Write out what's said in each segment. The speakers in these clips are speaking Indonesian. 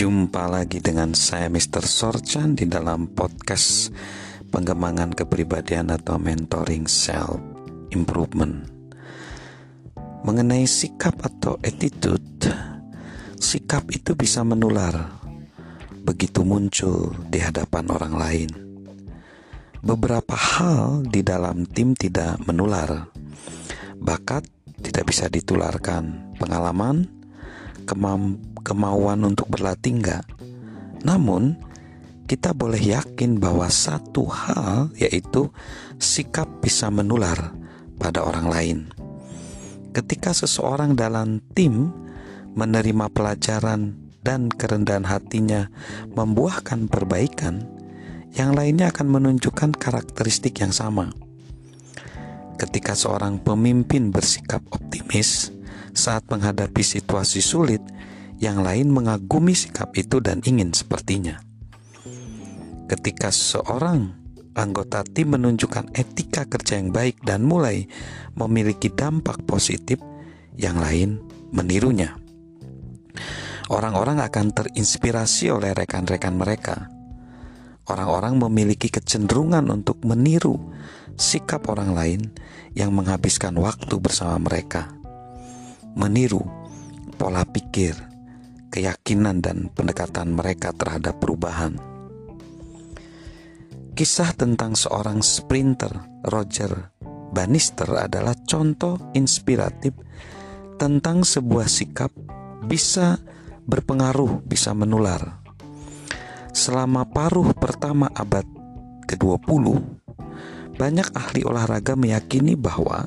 Jumpa lagi dengan saya Mr. Sorchan di dalam podcast pengembangan kepribadian atau mentoring self improvement. Mengenai sikap atau attitude, sikap itu bisa menular begitu muncul di hadapan orang lain. Beberapa hal di dalam tim tidak menular. Bakat tidak bisa ditularkan, pengalaman, kemampuan kemauan untuk berlatih enggak. Namun, kita boleh yakin bahwa satu hal yaitu sikap bisa menular pada orang lain. Ketika seseorang dalam tim menerima pelajaran dan kerendahan hatinya membuahkan perbaikan, yang lainnya akan menunjukkan karakteristik yang sama. Ketika seorang pemimpin bersikap optimis saat menghadapi situasi sulit, yang lain mengagumi sikap itu dan ingin sepertinya. Ketika seorang anggota tim menunjukkan etika kerja yang baik dan mulai memiliki dampak positif, yang lain menirunya. Orang-orang akan terinspirasi oleh rekan-rekan mereka. Orang-orang memiliki kecenderungan untuk meniru sikap orang lain yang menghabiskan waktu bersama mereka. Meniru pola pikir, keyakinan dan pendekatan mereka terhadap perubahan. Kisah tentang seorang sprinter, Roger Bannister, adalah contoh inspiratif tentang sebuah sikap bisa berpengaruh, bisa menular. Selama paruh pertama abad ke-20, banyak ahli olahraga meyakini bahwa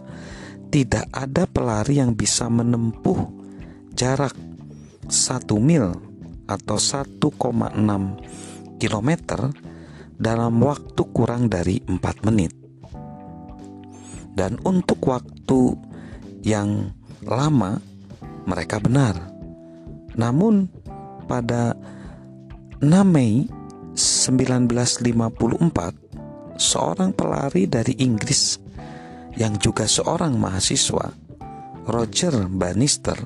tidak ada pelari yang bisa menempuh jarak 1 mil atau 1,6 km dalam waktu kurang dari 4 menit. Dan untuk waktu yang lama mereka benar. Namun pada 6 Mei 1954 seorang pelari dari Inggris yang juga seorang mahasiswa Roger Bannister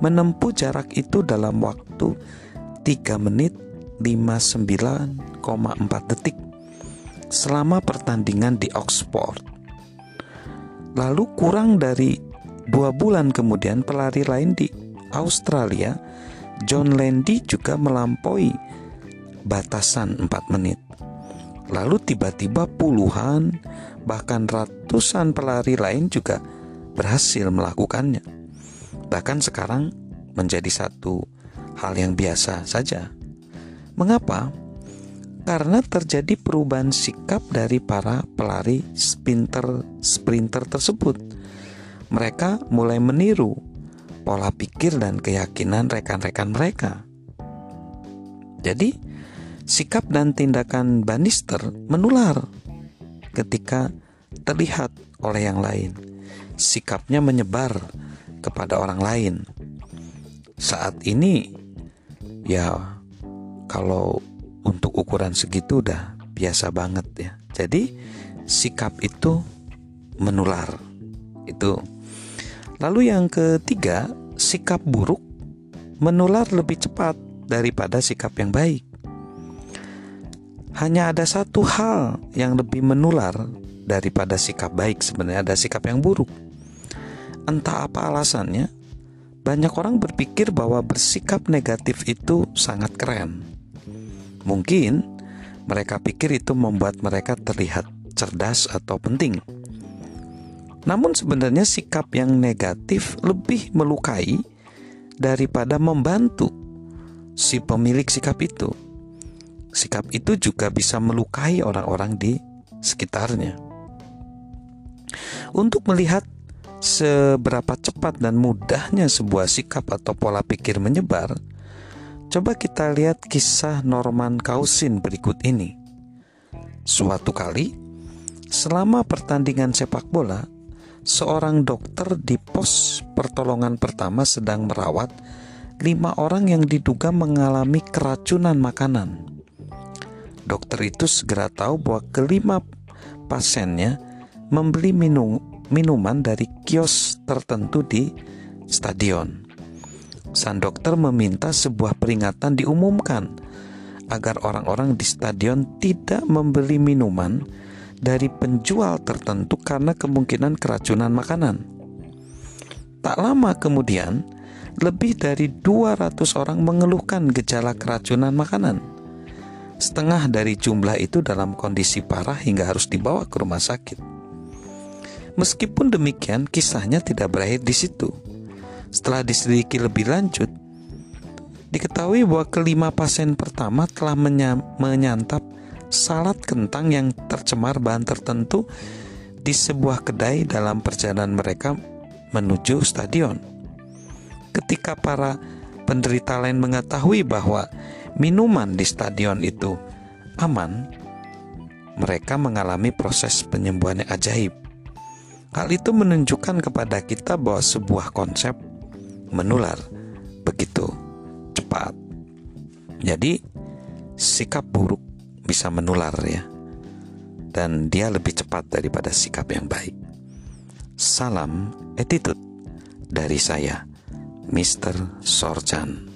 menempuh jarak itu dalam waktu 3 menit 59,4 detik selama pertandingan di Oxford. Lalu kurang dari dua bulan kemudian pelari lain di Australia, John Landy juga melampaui batasan 4 menit. Lalu tiba-tiba puluhan bahkan ratusan pelari lain juga berhasil melakukannya bahkan sekarang menjadi satu hal yang biasa saja. Mengapa? Karena terjadi perubahan sikap dari para pelari sprinter sprinter tersebut. Mereka mulai meniru pola pikir dan keyakinan rekan-rekan mereka. Jadi, sikap dan tindakan Bannister menular ketika terlihat oleh yang lain. Sikapnya menyebar kepada orang lain. Saat ini ya kalau untuk ukuran segitu udah biasa banget ya. Jadi sikap itu menular. Itu. Lalu yang ketiga, sikap buruk menular lebih cepat daripada sikap yang baik. Hanya ada satu hal yang lebih menular daripada sikap baik sebenarnya ada sikap yang buruk Entah apa alasannya, banyak orang berpikir bahwa bersikap negatif itu sangat keren. Mungkin mereka pikir itu membuat mereka terlihat cerdas atau penting. Namun sebenarnya sikap yang negatif lebih melukai daripada membantu si pemilik sikap itu. Sikap itu juga bisa melukai orang-orang di sekitarnya. Untuk melihat seberapa cepat dan mudahnya sebuah sikap atau pola pikir menyebar, coba kita lihat kisah Norman Cousin berikut ini. Suatu kali, selama pertandingan sepak bola, seorang dokter di pos pertolongan pertama sedang merawat lima orang yang diduga mengalami keracunan makanan. Dokter itu segera tahu bahwa kelima pasiennya membeli minum minuman dari kios tertentu di stadion. sang dokter meminta sebuah peringatan diumumkan agar orang-orang di stadion tidak membeli minuman dari penjual tertentu karena kemungkinan keracunan makanan. Tak lama kemudian, lebih dari 200 orang mengeluhkan gejala keracunan makanan. Setengah dari jumlah itu dalam kondisi parah hingga harus dibawa ke rumah sakit. Meskipun demikian, kisahnya tidak berakhir di situ. Setelah diselidiki lebih lanjut, diketahui bahwa kelima pasien pertama telah menyantap salad kentang yang tercemar bahan tertentu di sebuah kedai dalam perjalanan mereka menuju stadion. Ketika para penderita lain mengetahui bahwa minuman di stadion itu aman, mereka mengalami proses penyembuhan yang ajaib. Hal itu menunjukkan kepada kita bahwa sebuah konsep menular begitu cepat. Jadi, sikap buruk bisa menular ya. Dan dia lebih cepat daripada sikap yang baik. Salam attitude dari saya, Mr. Sorchan.